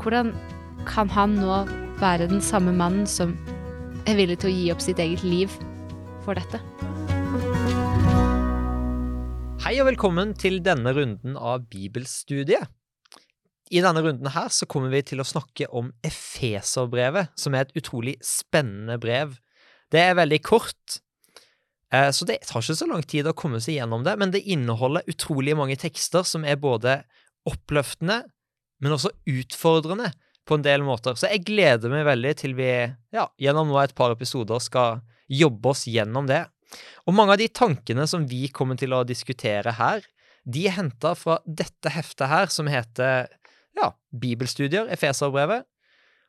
hvordan kan han nå være den samme mannen som er villig til å gi opp sitt eget liv for dette? Hei og velkommen til denne runden av bibelstudiet. I denne runden her så kommer vi til å snakke om Efeserbrevet, som er et utrolig spennende brev. Det er veldig kort, eh, så det tar ikke så lang tid å komme seg gjennom det, men det inneholder utrolig mange tekster som er både oppløftende, men også utfordrende på en del måter. Så jeg gleder meg veldig til vi ja, gjennom nå et par episoder skal jobbe oss gjennom det. Og mange av de tankene som vi kommer til å diskutere her, de er henta fra dette heftet her, som heter ja, Bibelstudier, Efeserbrevet.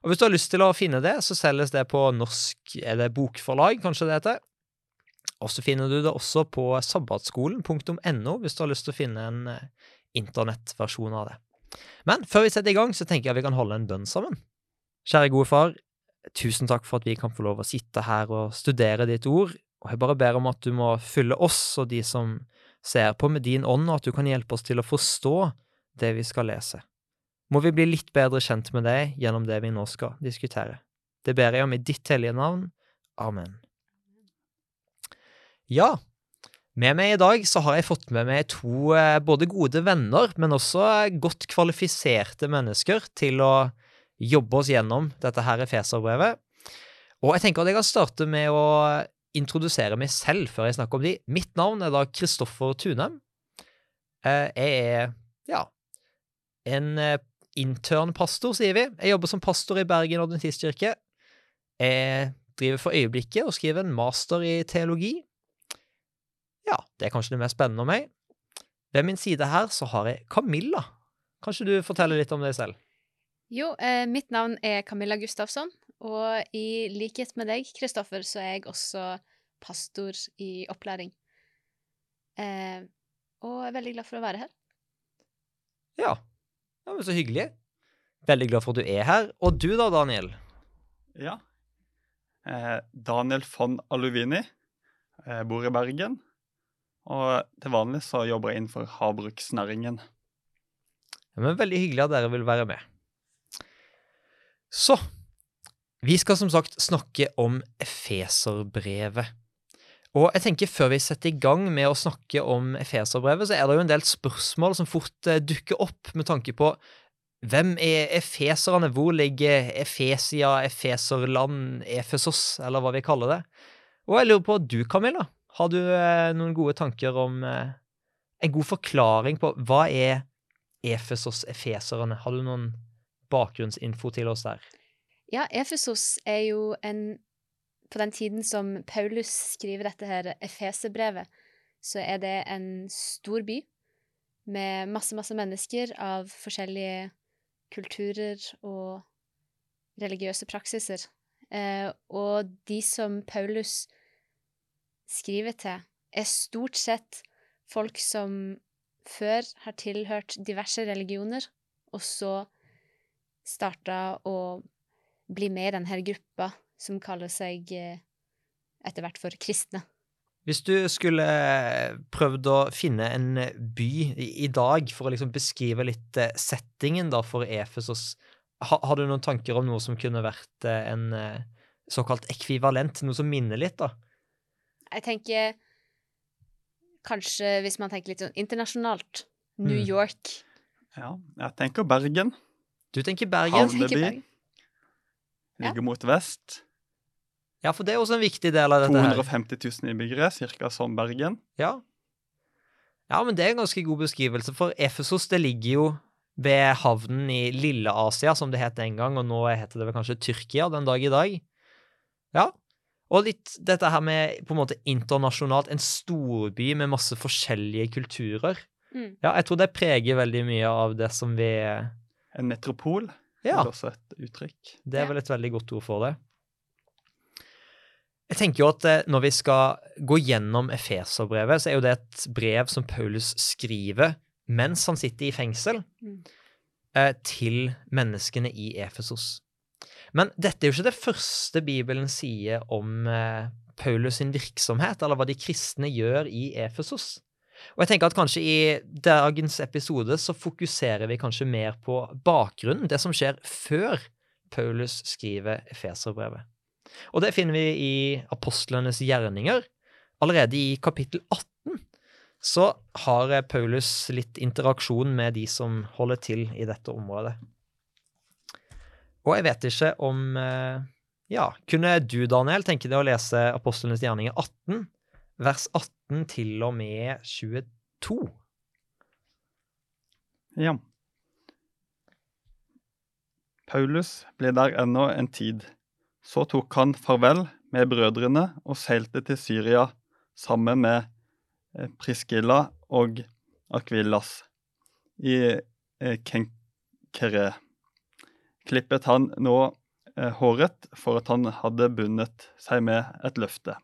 Og hvis du har lyst til å finne det, så selges det på norsk eller bokforlag, kanskje det heter. Og så finner du det også på sabbatskolen.no hvis du har lyst til å finne en eh, internettversjon av det. Men før vi setter i gang, så tenker jeg vi kan holde en bønn sammen. Kjære gode far, tusen takk for at vi kan få lov å sitte her og studere ditt ord og jeg bare ber om at du må fylle oss og de som ser på, med din ånd, og at du kan hjelpe oss til å forstå det vi skal lese. Må vi bli litt bedre kjent med deg gjennom det vi nå skal diskutere. Det ber jeg om i ditt hellige navn. Amen. Ja, med meg i dag så har jeg fått med meg to eh, både gode venner, men også godt kvalifiserte mennesker til å jobbe oss gjennom dette her Efeserbrevet. Og jeg tenker at jeg kan starte med å introdusere meg selv før jeg snakker om de. Mitt navn er da Kristoffer Tunem. Eh, jeg er, ja, en eh, internpastor, sier vi. Jeg jobber som pastor i Bergen Adventistkirke. Jeg driver for øyeblikket og skriver en master i teologi. Ja, det er kanskje det mest spennende om meg. Ved min side her så har jeg Camilla. Kanskje du forteller litt om deg selv? Jo, eh, mitt navn er Camilla Gustafsson, og i likhet med deg, Kristoffer, så er jeg også pastor i opplæring. Eh, og er veldig glad for å være her. Ja. ja, men så hyggelig. Veldig glad for at du er her. Og du da, Daniel? Ja. Eh, Daniel von Aluvini. Jeg eh, bor i Bergen. Og til vanlig så jobber jeg innenfor havbruksnæringen. Ja, men Veldig hyggelig at dere vil være med. Så vi skal som sagt snakke om Efeserbrevet. Og jeg tenker Før vi setter i gang med å snakke om Efeserbrevet, så er det jo en del spørsmål som fort eh, dukker opp med tanke på hvem er efeserne? Hvor ligger Efesia, Efeserland, Efesos, eller hva vi kaller det? Og jeg lurer på du, Camilla, har du eh, noen gode tanker om eh, en god forklaring på hva er Efesos, efeserne? Har du noen bakgrunnsinfo til oss der? Ja, Efesos er jo en På den tiden som Paulus skriver dette her Efeserbrevet, så er det en stor by med masse, masse mennesker av forskjellige kulturer og religiøse praksiser. Eh, og de som Paulus skriver til, er stort sett folk som før har tilhørt diverse religioner, og så starta å bli med i denne gruppa som kaller seg eh, etter hvert for kristne. Hvis du skulle eh, prøvd å finne en by i dag for å liksom beskrive litt eh, settingen for Efesos, har, du noen tanker om noe som kunne vært en såkalt ekvivalent, noe som minner litt, da? Jeg tenker kanskje, hvis man tenker litt sånn internasjonalt, New mm. York. Ja, jeg tenker Bergen. Du tenker Bergen? Havneby. Ligger mot vest. Ja, for det er også en viktig del av dette. 250 000 innbyggere, ca. som Bergen. Ja. ja, men det er en ganske god beskrivelse, for Efesos det ligger jo ved havnen i Lille-Asia, som det het en gang, og nå heter det vel kanskje Tyrkia den dag i dag. Ja. Og litt dette her med på en måte internasjonalt, en storby med masse forskjellige kulturer. Mm. Ja, jeg tror det preger veldig mye av det som vi En metropol? Ja. Det er også et uttrykk. Det er vel et veldig godt ord for det. Jeg tenker jo at eh, Når vi skal gå gjennom Efeserbrevet, så er jo det et brev som Paulus skriver mens han sitter i fengsel, mm. Eh, til menneskene i Efesos. Men dette er jo ikke det første Bibelen sier om eh, Paulus sin virksomhet, eller hva de kristne gjør i Efesos. Og jeg tenker at kanskje i dagens episode så fokuserer vi kanskje mer på bakgrunnen, det som skjer før Paulus skriver Efeserbrevet. Og det finner vi i apostlenes gjerninger. Allerede i kapittel 18 så har Paulus litt interaksjon med de som holder til i dette området. Og jeg vet ikke om eh, Ja, kunne du, Daniel, tenke deg å lese apostlenes gjerninger 18, vers 18 til og med 22? Ja. Paulus ble der ennå en tid. Så tok han farvel med brødrene og seilte til Syria sammen med eh, Priskilla og Akvillas i eh, Kenkere. Klippet han nå eh, håret for at han hadde bundet seg med et løfte.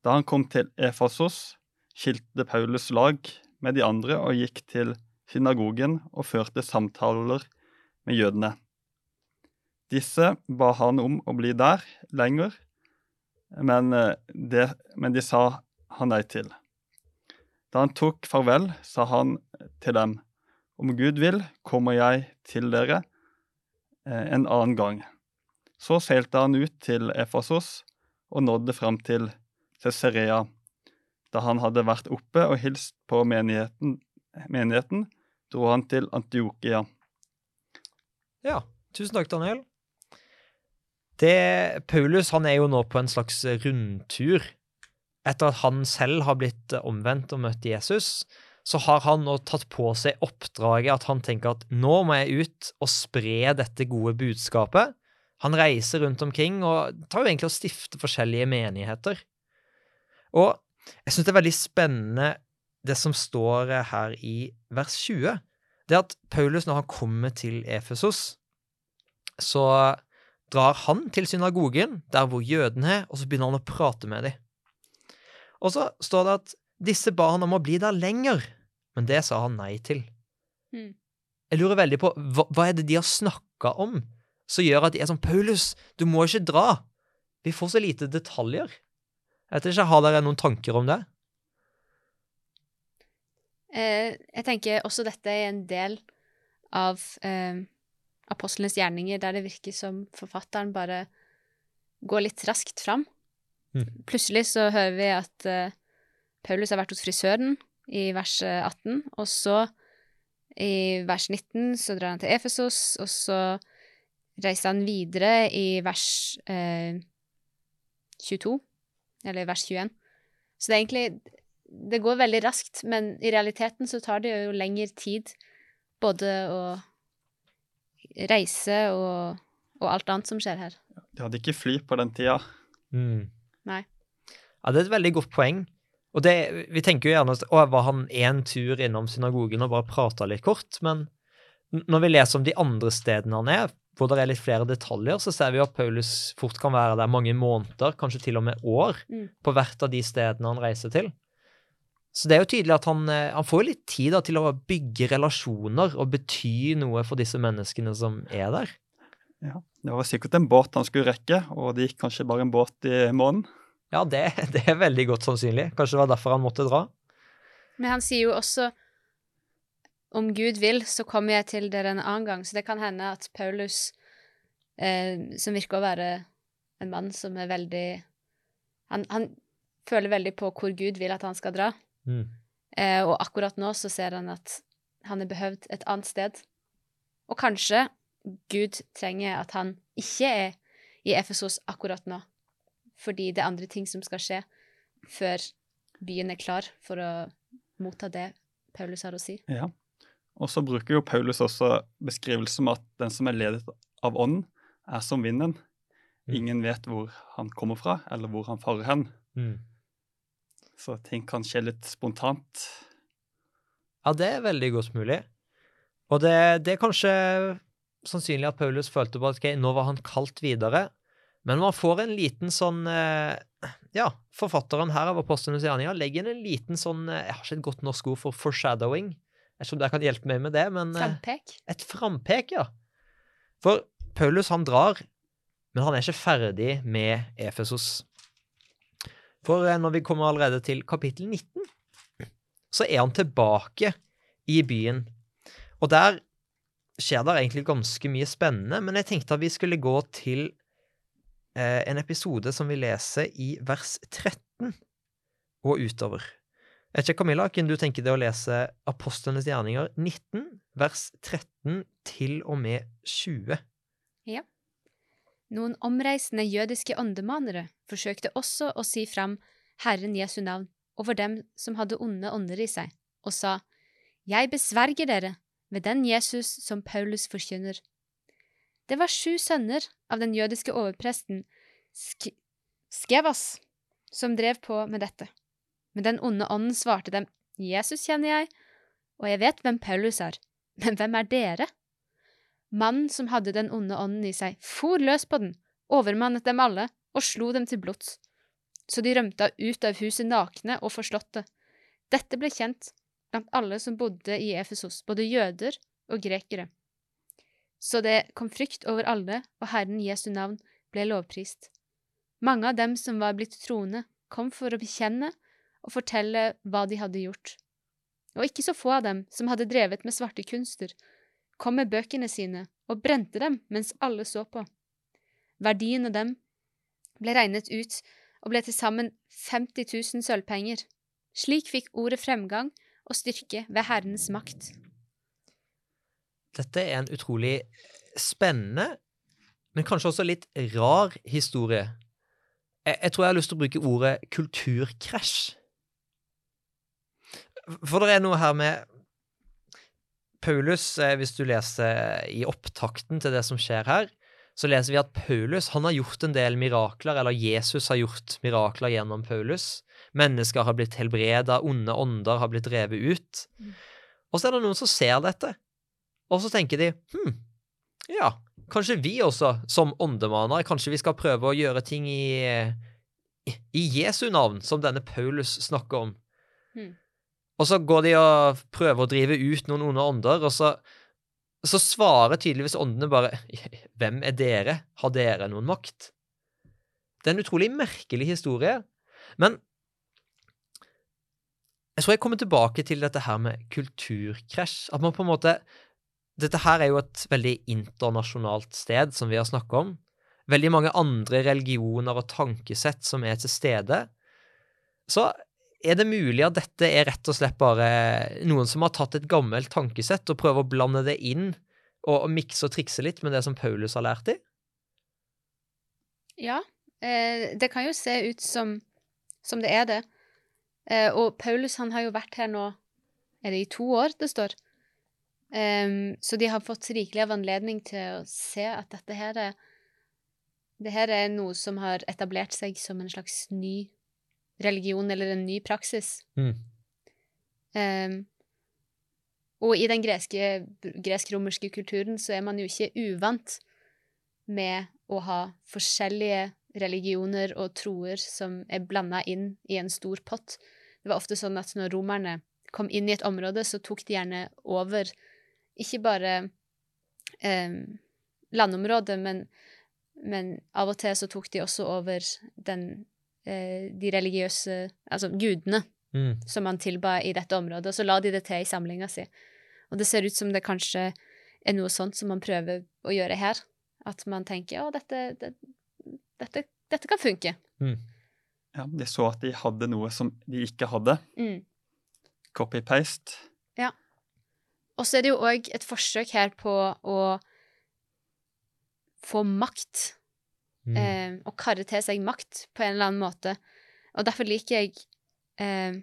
Da han kom til Efasos, skilte Paulus lag med de andre og gikk til synagogen og førte samtaler med jødene. Disse ba han om å bli der lenger, men, det, men de sa han nei til. Da han tok farvel, sa han til dem, om Gud vil, kommer jeg til dere en annen gang. Så seilte han ut til Efasos og nådde fram til Cesarea. Da han hadde vært oppe og hilst på menigheten, menigheten dro han til Antiokia. Ja, tusen takk, Daniel. Det, Paulus han er jo nå på en slags rundtur. Etter at han selv har blitt omvendt og møtt Jesus, så har han nå tatt på seg oppdraget at han tenker at nå må jeg ut og spre dette gode budskapet. Han reiser rundt omkring og tar jo egentlig og stifter forskjellige menigheter. Og jeg syns det er veldig spennende det som står her i vers 20. Det at Paulus, når han kommer til Efesos, så drar han til synagogen, der hvor jødene er, og så begynner han å prate med dem. Og så står det at disse ba han om å bli der lenger, men det sa han nei til. Mm. Jeg lurer veldig på hva, hva er det de har snakka om som gjør at de er sånn Paulus, du må ikke dra. Vi får så lite detaljer. Jeg vet ikke, Har dere noen tanker om det? Eh, jeg tenker også dette er en del av eh, apostlenes gjerninger, der det virker som forfatteren bare går litt raskt fram. Mm. Plutselig så hører vi at eh, Paulus har vært hos frisøren i vers 18, og så i vers 19 så drar han til Efesos, og så reiser han videre i vers eh, 22, eller vers 21. Så det er egentlig Det går veldig raskt, men i realiteten så tar det jo lengre tid både å reise og, og alt annet som skjer her. De hadde ikke fly på den tida. Mm. Nei. Ja, Det er et veldig godt poeng. Og det, Vi tenker jo gjerne at å, var han én tur innom synagogen og bare prata litt kort? Men når vi leser om de andre stedene han er, hvor det er litt flere detaljer, så ser vi at Paulus fort kan være der mange måneder, kanskje til og med år, Mm. på hvert av de stedene han reiser til. Så det er jo tydelig at han, eh, han får litt tid da, til å bygge relasjoner og bety noe for disse menneskene som er der. Ja, Det var sikkert en båt han skulle rekke, og det gikk kanskje bare en båt i måneden. Ja, det, det er veldig godt sannsynlig. Kanskje det var derfor han måtte dra. Men han sier jo også om Gud vil, så kommer jeg til dere en annen gang. Så det kan hende at Paulus, eh, som virker å være en mann som er veldig han, han føler veldig på hvor Gud vil at han skal dra. Mm. Eh, og akkurat nå så ser han at han er behøvd et annet sted. Og kanskje Gud trenger at han ikke er i Efesos akkurat nå, fordi det er andre ting som skal skje før byen er klar for å motta det Paulus har å si. Ja. Og så bruker jo Paulus også beskrivelsen om at den som er ledet av ånden, er som vinden. Mm. Ingen vet hvor han kommer fra, eller hvor han farer hen. Mm. Så ting kan skje litt spontant. Ja, det er veldig godt mulig. Og det, det er kanskje sannsynlig at Paulus følte på at okay, nå var han kalt videre. Men man får en liten sånn eh, Ja, forfatteren her av Apostlenes gjerninger legger inn en liten sånn eh, Jeg har ikke et godt norsk ord for foreshadowing. Jeg vet ikke om dere kan hjelpe meg med det, men eh, Frampek. et frampek, ja. For Paulus, han drar, men han er ikke ferdig med Efesos. For når vi kommer allerede til kapittel 19, så er han tilbake i byen. Og der skjer det egentlig ganske mye spennende, men jeg tenkte at vi skulle gå til en episode som vi leser i vers 13 og utover. Jeg vet ikke, Camilla, kunne du tenke deg å lese Apostlenes gjerninger 19, vers 13 til og med 20? Ja. Noen omreisende jødiske åndemanere forsøkte også å si fram Herren Jesu navn over dem som hadde onde ånder i seg, og sa, Jeg besverger dere ved den Jesus som Paulus forkynner. Det var sju sønner av den jødiske overpresten Sk Skevas som drev på med dette. Men den onde ånden svarte dem, Jesus kjenner jeg, og jeg vet hvem Paulus er, men hvem er dere? Mannen som hadde den onde ånden i seg, for løs på den, overmannet dem alle og slo dem til blods. Så de rømte ut av huset nakne og forslåtte. Dette ble kjent blant alle som bodde i Efesos, både jøder og grekere. Så det kom frykt over alle, og Herren Jesu navn ble lovprist. Mange av dem som var blitt troende, kom for å bekjenne og fortelle hva de hadde gjort. Og ikke så få av dem som hadde drevet med svarte kunster, kom med bøkene sine og brente dem mens alle så på. Verdien av dem ble regnet ut og ble til sammen 50 000 sølvpenger. Slik fikk ordet fremgang og styrke ved Herrens makt. Dette er en utrolig spennende, men kanskje også litt rar historie. Jeg, jeg tror jeg har lyst til å bruke ordet kulturkrasj. For det er noe her med Paulus, eh, hvis du leser i opptakten til det som skjer her, så leser vi at Paulus han har gjort en del mirakler, eller Jesus har gjort mirakler gjennom Paulus. Mennesker har blitt helbreda, onde ånder har blitt drevet ut. Mm. Og så er det noen som ser dette, og så tenker de hm, ja, kanskje vi også, som åndemaner, kanskje vi skal prøve å gjøre ting i, i, Jesu navn, som denne Paulus snakker om. Hmm. Og så går de og prøver å drive ut noen onde ånder, og så, så svarer tydeligvis åndene bare Hvem er dere? Har dere noen makt? Det er en utrolig merkelig historie. Men jeg tror jeg kommer tilbake til dette her med kulturkrasj. At man på en måte Dette her er jo et veldig internasjonalt sted, som vi har snakket om. Veldig mange andre religioner og tankesett som er til stede. Så er det mulig at dette er rett og slett bare noen som har tatt et gammelt tankesett og prøver å blande det inn og, og mikse og trikse litt med det som Paulus har lært dem? Ja, eh, det kan jo se ut som, som det er det. Eh, og Paulus han har jo vært her nå Er det i to år det står? Em, så de har fått rikelig av anledning til å se at dette her er Det her er noe som har etablert seg som en slags ny religion eller en ny praksis. Mm. Um, og i den gresk-romerske kulturen så er man jo ikke uvant med å ha forskjellige religioner og troer som er blanda inn i en stor pott. Det var ofte sånn at når romerne kom inn i et område, så tok de gjerne over ikke bare eh, landområdet, men, men av og til så tok de også over den, eh, de religiøse Altså gudene Mm. som man tilba i dette området, og så la de det til i samlinga si. Og det ser ut som det kanskje er noe sånt som man prøver å gjøre her. At man tenker å, dette, det, dette, dette kan funke. Mm. Ja, de så at de hadde noe som de ikke hadde. Mm. Copy-paste. Og så er det jo òg et forsøk her på å få makt. Mm. Eh, å karre til seg makt på en eller annen måte. Og derfor liker jeg eh,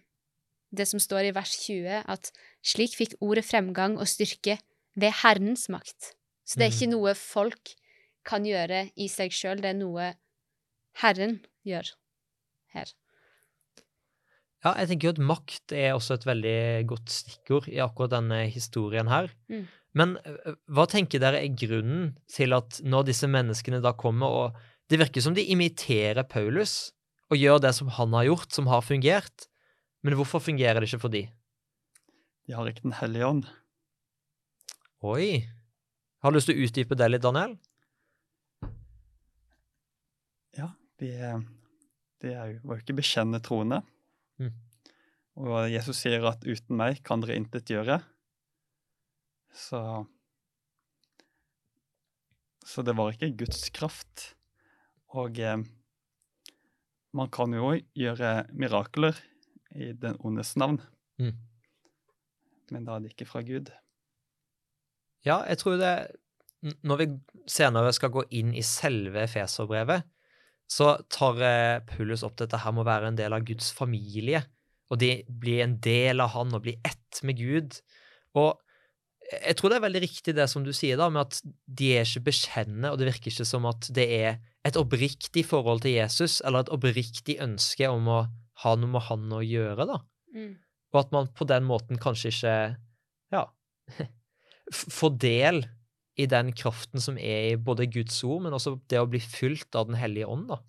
det som står i vers 20, at slik fikk ordet fremgang og styrke ved Herrens makt. Så det er Mm. ikke noe folk kan gjøre i seg sjøl, det er noe Herren gjør her. Ja, jeg tenker jo at makt er også et veldig godt stikkord i akkurat denne historien her. Mm. Men hva tenker dere er grunnen til at når disse menneskene da kommer og Det virker som de imiterer Paulus og gjør det som han har gjort, som har fungert. Men hvorfor fungerer det ikke for de? De har ikke Den hellige ånd. Oi. Har du lyst til å utdype det litt, Daniel? Ja, de, de er jo, var jo ikke bekjennende troende. Mm. Og Jesus sier at 'uten meg kan dere intet gjøre'. Så Så det var ikke Guds kraft. Og eh, man kan jo gjøre mirakler i den ondes navn, Mm. men da er det ikke fra Gud. Ja, jeg tror det Når vi senere skal gå inn i selve Efeserbrevet, så tar eh, Paulus opp dette her med å være en del av Guds familie, og de blir en del av han og blir ett med Gud. Og jeg tror det er veldig riktig det som du sier, da, med at de er ikke bekjennende, og det virker ikke som at det er et oppriktig forhold til Jesus, eller et oppriktig ønske om å ha noe med han å gjøre, da. Mm. Og at man på den måten kanskje ikke ja, får del i den kraften som er i både Guds ord, men også det å bli fylt av Den hellige ånd. da.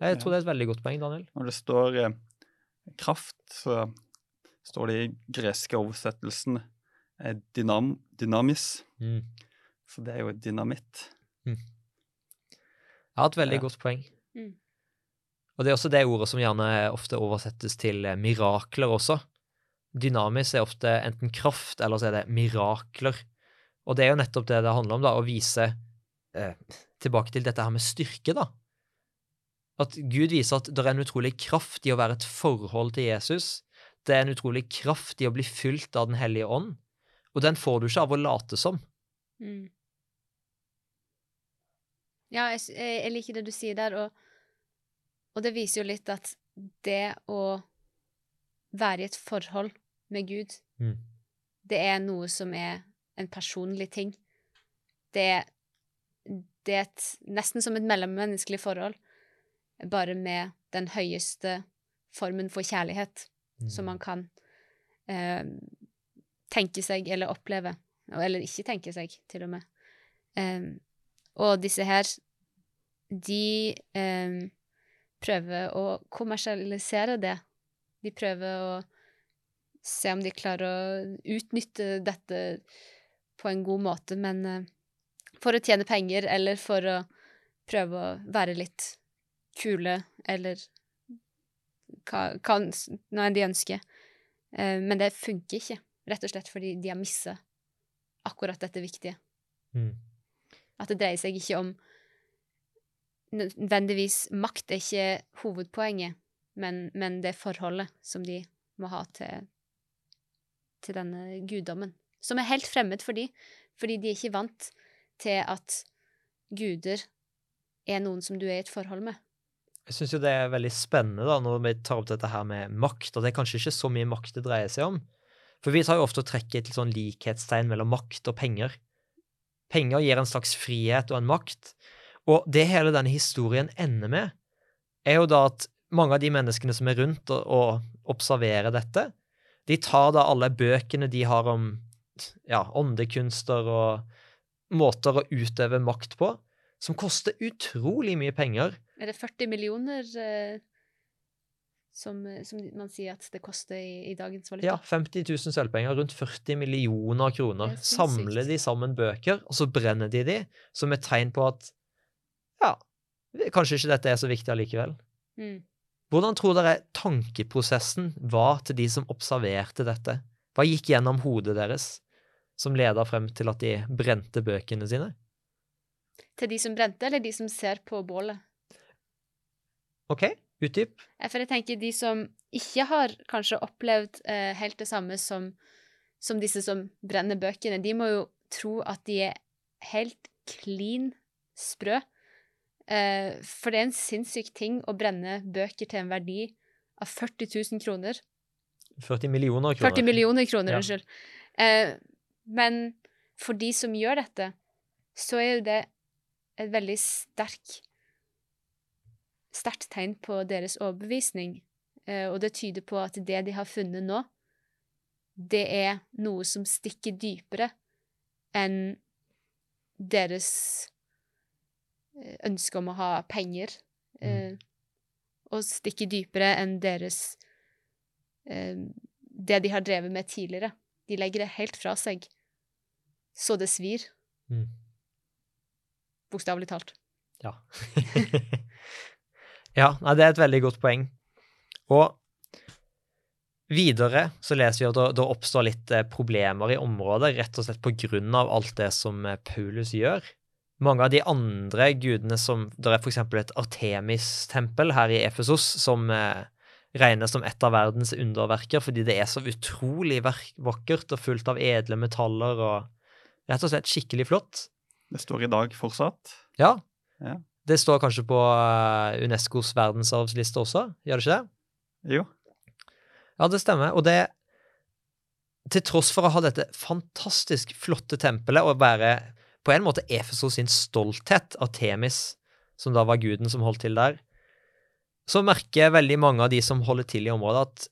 Jeg tror det er et veldig godt poeng, Daniel. Når det står eh, kraft, så står det i greske oversettelsen eh, dynam, dynamis. Mm. Så det er jo dynamitt. Jeg har et veldig Ja. godt poeng. Mm. Og det er også det ordet som gjerne ofte oversettes til eh, mirakler også. Dynamis er ofte enten kraft, eller så er det mirakler. Og det er jo nettopp det det handler om, da, å vise eh, tilbake til dette her med styrke, da. At Gud viser at det er en utrolig kraft i å være et forhold til Jesus. Det er en utrolig kraft i å bli fylt av Den hellige ånd. Og den får du ikke av å late som. Mm. Ja, jeg, jeg, liker det du sier der, og, og det viser jo litt at det å være i et forhold med Gud, Mm. det er noe som er en personlig ting. Det det er et, nesten som et mellommenneskelig forhold, bare med den høyeste formen for kjærlighet som man kan eh, tenke seg eller oppleve. Eller ikke tenke seg, til og med. Eh, og disse her, de eh, prøver å kommersialisere det. De prøver å se om de klarer å utnytte dette på en god måte, men eh, for å tjene penger eller for å prøve å være litt kule, eller hva, hva nå enn de ønsker. Eh, men det funker ikke, rett og slett fordi de har missa akkurat dette viktige. Mm. At det dreier seg ikke om Nødvendigvis makt er ikke hovedpoenget, men, men det forholdet som de må ha til, til denne guddommen. Som er helt fremmed for de, fordi de er ikke vant til at guder er noen som du er i et forhold med. Jeg syns jo det er veldig spennende da, når vi tar opp dette her med makt, og det er kanskje ikke så mye makt det dreier seg om. For vi tar jo ofte og trekker et sånn likhetstegn mellom makt og penger. Penger gir en slags frihet og en makt, og det hele denne historien ender med, er jo da at mange av de menneskene som er rundt og, og observerer dette, de tar da alle bøkene de har om ja, åndekunster og måter å utøve makt på, som koster utrolig mye penger, Er det 40 millioner eh, som, som man sier at det koster i, i dagens valuta? Ja, 50 000 sølvpenger, rundt 40 millioner kroner. Er. Samler de sammen bøker, og så brenner de de, som et tegn på at ja, kanskje ikke dette er så viktig allikevel. Mm. Hvordan tror dere tankeprosessen var til de som observerte dette? Hva gikk gjennom hodet deres som leda frem til at de brente bøkene sine? Til de som brente, eller de som ser på bålet? OK, utdyp. Eh, For jeg tenker de som ikke har kanskje opplevd eh, helt det samme som, som disse som brenner bøkene, de må jo tro at de er helt klin sprø. Eh, for det er en sinnssyk ting å brenne bøker til en verdi av 40 000 kroner. 40 millioner kroner. 40 millioner kroner, Ja. unnskyld. Eh, men for de som gjør dette, så er jo det et veldig sterk sterkt tegn på deres overbevisning. Eh, og det tyder på at det de har funnet nå, det er noe som stikker dypere enn deres eh, ønske om å ha penger. Mm. og stikker dypere enn deres eh, Det de har drevet med tidligere. De legger det helt fra seg. Så det svir. Mm. Bokstavelig talt. Ja. ja, nei, det er et veldig godt poeng. Og Videre så leser vi at det, det oppstår litt eh, problemer i området, rett og slett på grunn av alt det som eh, Paulus gjør. Mange av de andre gudene som Det er f.eks. et Artemis-tempel her i Efesos som eh, regnes som et av verdens underverker fordi det er så utrolig vakkert og fullt av edle metaller og rett og slett skikkelig flott. Det står i dag fortsatt. Ja. Ja. Det står kanskje på eh, Unescos verdensarvsliste også, gjør det ikke det? Jo. Ja, det stemmer. Og det Til tross for å ha dette fantastisk flotte tempelet og være på en måte Efesos sin stolthet, Artemis, som da var guden som holdt til der, så merker veldig mange av de som holder til i området, at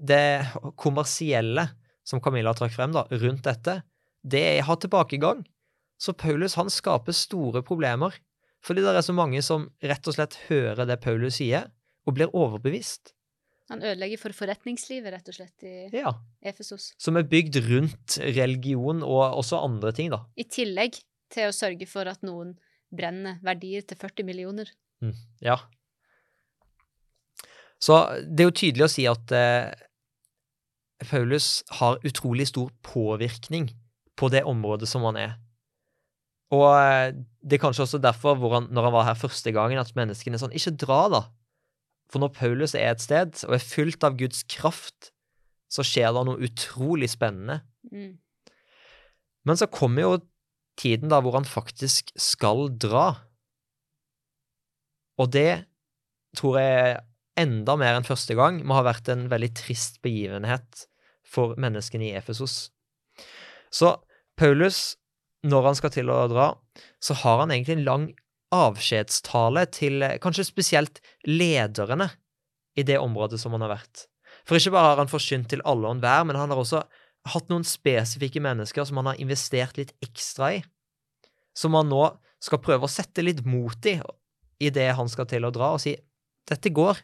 det kommersielle som Camilla trakk frem da, rundt dette, det har tilbakegang. Så Paulus han skaper store problemer, fordi det er så mange som rett og slett hører det Paulus sier, og blir overbevist. Han ødelegger for forretningslivet, rett og slett, i Ja, Efesos. Som er bygd rundt religion og også andre ting, da. I tillegg til å sørge for at noen brenner verdier til 40 millioner. Ja. Så det er jo tydelig å si at eh, Paulus har utrolig stor påvirkning på det området som han er. Og eh, det er kanskje også derfor, hvor han, når han var her første gangen, at menneskene er sånn Ikke dra, da. For når Paulus er et sted og er fylt av Guds kraft, så skjer det noe utrolig spennende. Mm. Men så kommer jo tiden da hvor han faktisk skal dra. Og det tror jeg enda mer enn første gang må ha vært en veldig trist begivenhet for menneskene i Efesos. Så Paulus, når han skal til å dra, så har han egentlig en lang avskjedstale til eh, kanskje spesielt lederne i det området som han har vært. For ikke bare har han forsynt til alle og enhver, men han har også hatt noen spesifikke mennesker som han har investert litt ekstra i, som han nå skal prøve å sette litt mot i idet han skal til å dra, og si dette går.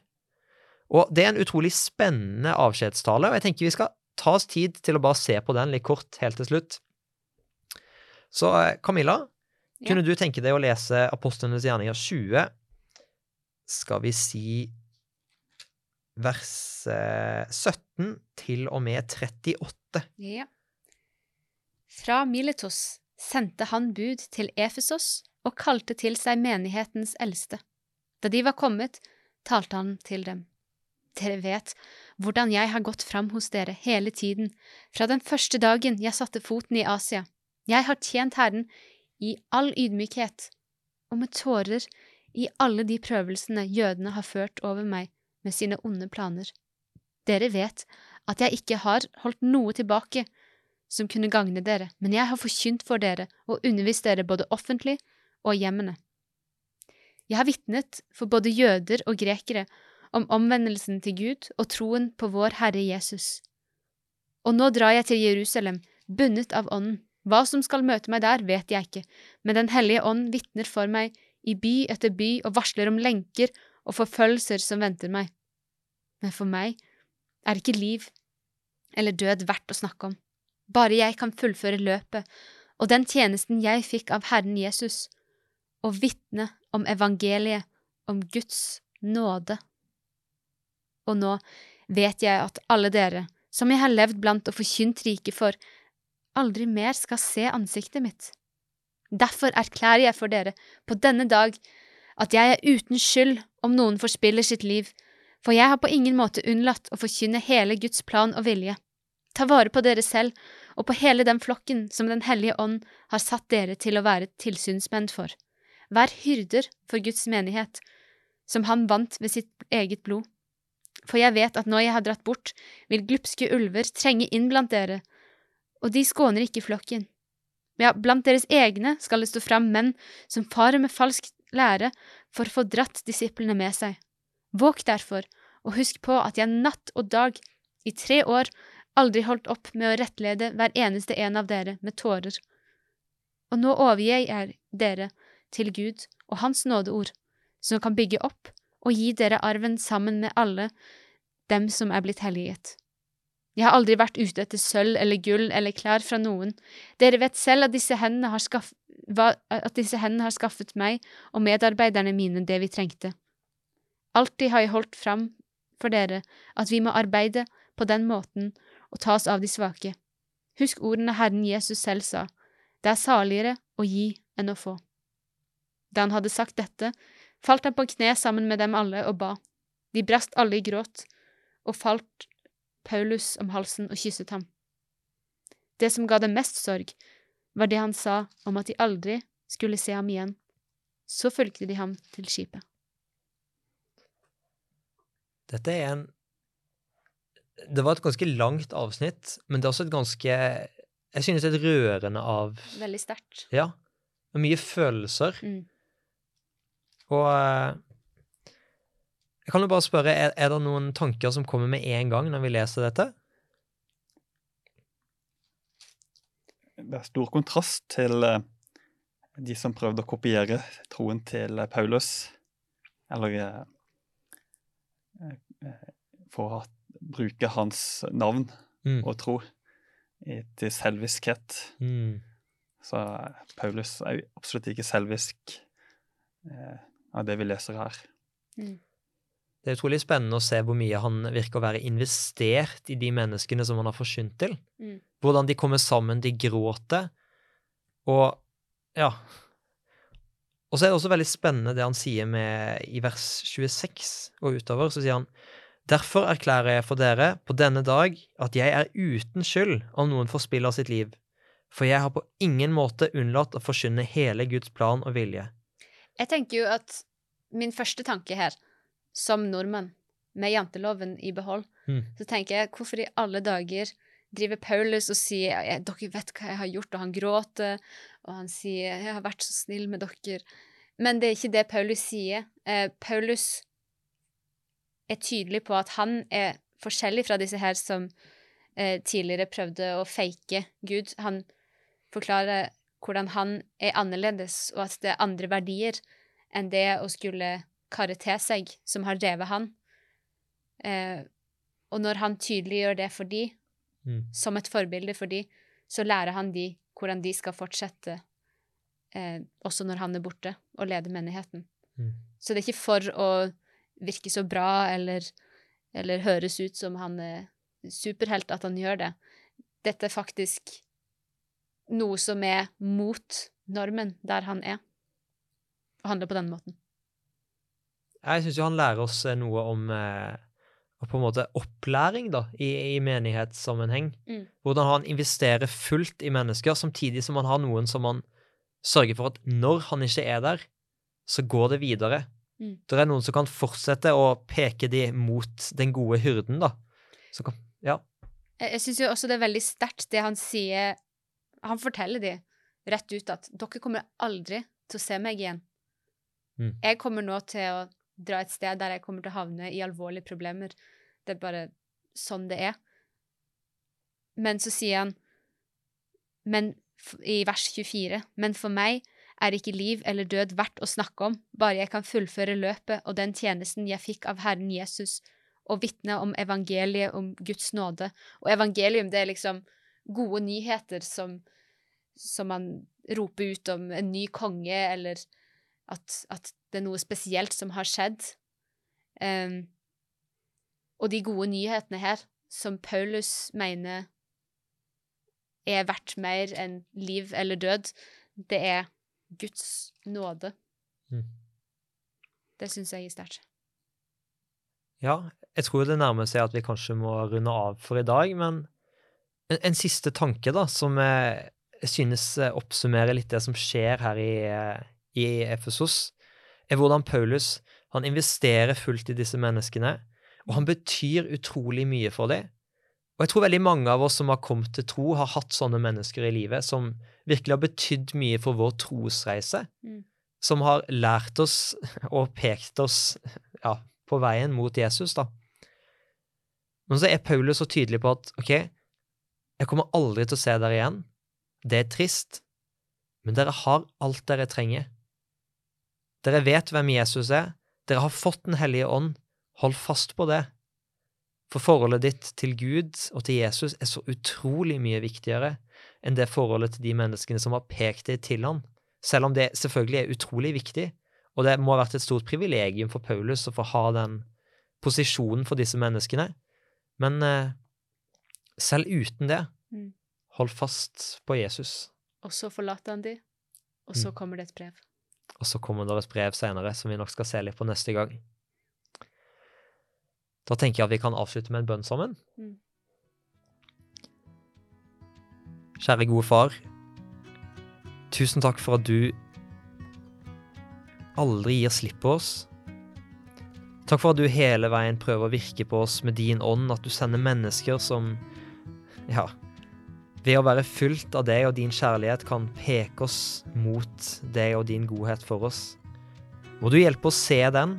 Og det er en utrolig spennende avskjedstale, og jeg tenker vi skal ta oss tid til å bare se på den litt kort helt til slutt. Så eh, Camilla, Ja. kunne du tenke deg å lese Apostlenes gjerninger 20, skal vi si vers eh, 17 til og med 38? Ja. Fra Miletos sendte han bud til Efesos og kalte til seg menighetens eldste. Da de var kommet, talte han til dem. Dere vet hvordan jeg har gått fram hos dere hele tiden, fra den første dagen jeg satte foten i Asia. Jeg har tjent Herren i all ydmykhet og med tårer i alle de prøvelsene jødene har ført over meg med sine onde planer. Dere vet at jeg ikke har holdt noe tilbake som kunne gagne dere, men jeg har forkynt for dere og undervist dere både offentlig og hjemmene. Jeg har vitnet for både jøder og grekere om omvendelsen til Gud og troen på vår Herre Jesus. Og nå drar jeg til Jerusalem, bundet av Ånden. Hva som skal møte meg der, vet jeg ikke, men Den hellige ånd vitner for meg i by etter by og varsler om lenker og forfølgelser som venter meg. Men for meg er ikke liv eller død verdt å snakke om. Bare jeg kan fullføre løpet og den tjenesten jeg fikk av Herren Jesus, og vitne om evangeliet, om Guds nåde. Og nå vet jeg at alle dere, som jeg har levd blant og forkynt riket for, aldri mer skal se ansiktet mitt. Derfor erklærer jeg for dere på denne dag at jeg er uten skyld om noen forspiller sitt liv, for jeg har på ingen måte unnlatt å forkynne hele Guds plan og vilje. Ta vare på dere selv og på hele den flokken som Den hellige ånd har satt dere til å være tilsynsmenn for. Vær hyrder for Guds menighet, som han vant ved sitt eget blod. For jeg vet at når jeg har dratt bort, vil glupske ulver trenge inn blant dere, og de skåner ikke flokken. Ja, blant deres egne skal det stå fram menn som farer med falsk lære for å få dratt disiplene med seg. Våg derfor, og husk på at jeg natt og dag, i tre år, aldri holdt opp med å rettlede hver eneste en av dere med tårer. Og nå overgir jeg dere til Gud og Hans nådeord, som kan bygge opp og gi dere arven sammen med alle dem som er blitt helliget. Jeg har aldri vært ute etter sølv eller gull eller klær fra noen. Dere vet selv at disse hendene har, skaff disse hendene har skaffet meg og medarbeiderne mine det vi trengte. Alltid har jeg holdt fram for dere at vi må arbeide på den måten og tas av de svake. Husk ordene Herren Jesus selv sa, det er saligere å gi enn å få. Da han hadde sagt dette, falt han på kne sammen med dem alle og ba. De brast alle i gråt, og falt Paulus om halsen og kysset ham. Det som ga dem mest sorg, var det han sa om at de aldri skulle se ham igjen. Så fulgte de ham til skipet. Dette er en Det var et ganske langt avsnitt, men det er også et ganske Jeg synes det et rørende av Veldig sterkt. Ja. Mye følelser. Mm. Og eh, jeg kan jo bare spørre, er, er det noen tanker som kommer med en gang når vi leser dette? Det er stor kontrast til eh, de som prøvde å kopiere troen til eh, Paulus, eller for å bruke hans navn Mm. og tro til selviskhet. Mm. Så Paulus er jo absolutt ikke selvisk eh, av det vi leser her. Mm. Det er utrolig spennende å se hvor mye han virker å være investert i de menneskene som han har forsynt til. Mm. Hvordan de kommer sammen, de gråter. Og ja. Og så er det også veldig spennende det han sier med, i vers 26 og utover. Så sier han Derfor erklærer jeg for dere på denne dag at jeg er uten skyld om noen forspiller sitt liv, for jeg har på ingen måte unnlatt å forkynne hele Guds plan og vilje. Jeg tenker jo at min første tanke her, som nordmann, med janteloven i behold, Mm. så tenker jeg hvorfor i alle dager driver Paulus og sier «Ja, dere vet hva jeg har gjort, og han gråter, og han sier jeg har vært så snill med dere. Men det er ikke det Paulus sier. Eh, Paulus er tydelig på at han er forskjellig fra disse her som eh, tidligere prøvde å fake Gud. Han forklarer hvordan han er annerledes, og at det er andre verdier enn det å skulle karre til seg, som har drevet han. Eh, og når han tydeliggjør det for de, Mm. som et forbilde for de, så lærer han de hvordan de skal fortsette eh, også når han er borte, og lede menigheten. Mm. Så det er ikke for å virke så bra eller, eller høres ut som han er superhelt at han gjør det. Dette er faktisk noe som er mot normen der han er, og handler på den måten. Jeg syns jo han lærer oss eh, noe om eh, på en måte opplæring da, i, i menighetssammenheng. Mm. Hvordan han investerer fullt i mennesker, samtidig som han har noen som han sørger for at når han ikke er der, så går det videre. Mm. Det er noen som kan fortsette å peke de mot den gode hyrden, da. Så kan, ja. Jeg, jeg syns jo også det er veldig sterkt det han sier Han forteller de rett ut at dere kommer aldri til å se meg igjen. Mm. Jeg kommer nå til å dra et sted der jeg kommer til å havne i alvorlige problemer. Det er bare sånn det er. Men så sier han men, i vers 24, men for meg er ikke liv eller død verdt å snakke om, bare jeg kan fullføre løpet og den tjenesten jeg fikk av Herren Jesus, og vitne om evangeliet om Guds nåde. Og evangelium, det er liksom gode nyheter som, som man roper ut om en ny konge, eller at, at det er noe spesielt som har skjedd. Um, og de gode nyhetene her, som Paulus mener er verdt mer enn liv eller død, det er Guds nåde. Mm. Det syns jeg er sterkt. ja. Jeg tror det nærmer seg at vi kanskje må runde av for i dag, men en, en siste tanke, da, som jeg, jeg synes eh, oppsummerer litt det som skjer her i, eh, i Efesos, er hvordan Paulus han investerer fullt i disse menneskene, og han betyr utrolig mye for dem. Og jeg tror veldig mange av oss som har kommet til tro, har hatt sånne mennesker i livet som virkelig har betydd mye for vår trosreise, Mm. som har lært oss og pekt oss ja, på veien mot Jesus, da. Men så er Paulus så tydelig på at ok, jeg kommer aldri til å se dere igjen. Det er trist, men dere har alt dere trenger. Dere vet hvem Jesus er, dere har fått Den hellige ånd, hold fast på det. For forholdet ditt til Gud og til Jesus er så utrolig mye viktigere enn det forholdet til de menneskene som har pekt deg til han, selv om det selvfølgelig er utrolig viktig, og det må ha vært et stort privilegium for Paulus å få ha den posisjonen for disse menneskene. Men eh, selv uten det, Mm. Hold fast på Jesus. Og så forlater han de, og så Mm. kommer det et brev. Og så kommer det et brev senere, som vi nok skal se litt på neste gang. Da tenker jeg at vi kan avslutte med en bønn sammen. Mm. Kjære gode far. Tusen takk for at du aldri gir slipp på oss. Takk for at du hele veien prøver å virke på oss med din ånd, at du sender mennesker som, ja, ved å være fylt av deg og din kjærlighet kan peke oss mot deg og din godhet for oss. Må du hjelpe oss se den,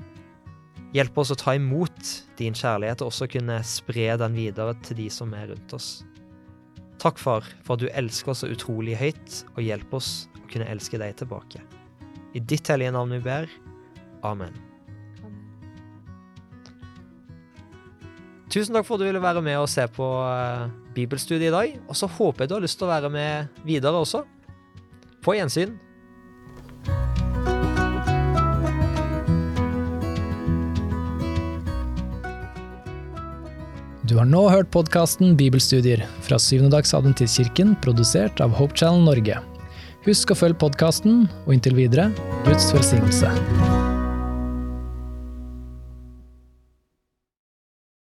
hjelpe oss å ta imot din kjærlighet og også kunne spre den videre til de som er rundt oss. Takk, far, for at du elsker oss så utrolig høyt, og hjelp oss å kunne elske deg tilbake. I ditt hellige navn vi ber. Amen. Tusen takk for at du ville være med og se på eh, bibelstudiet i dag. Og så håper jeg du har lyst til å være med videre også. På gjensyn. Du har nå hørt podkasten Bibelstudier fra Syvendedagsadventistkirken, produsert av Hope Channel Norge. Husk å følge podkasten, og inntil videre, Guds velsignelse.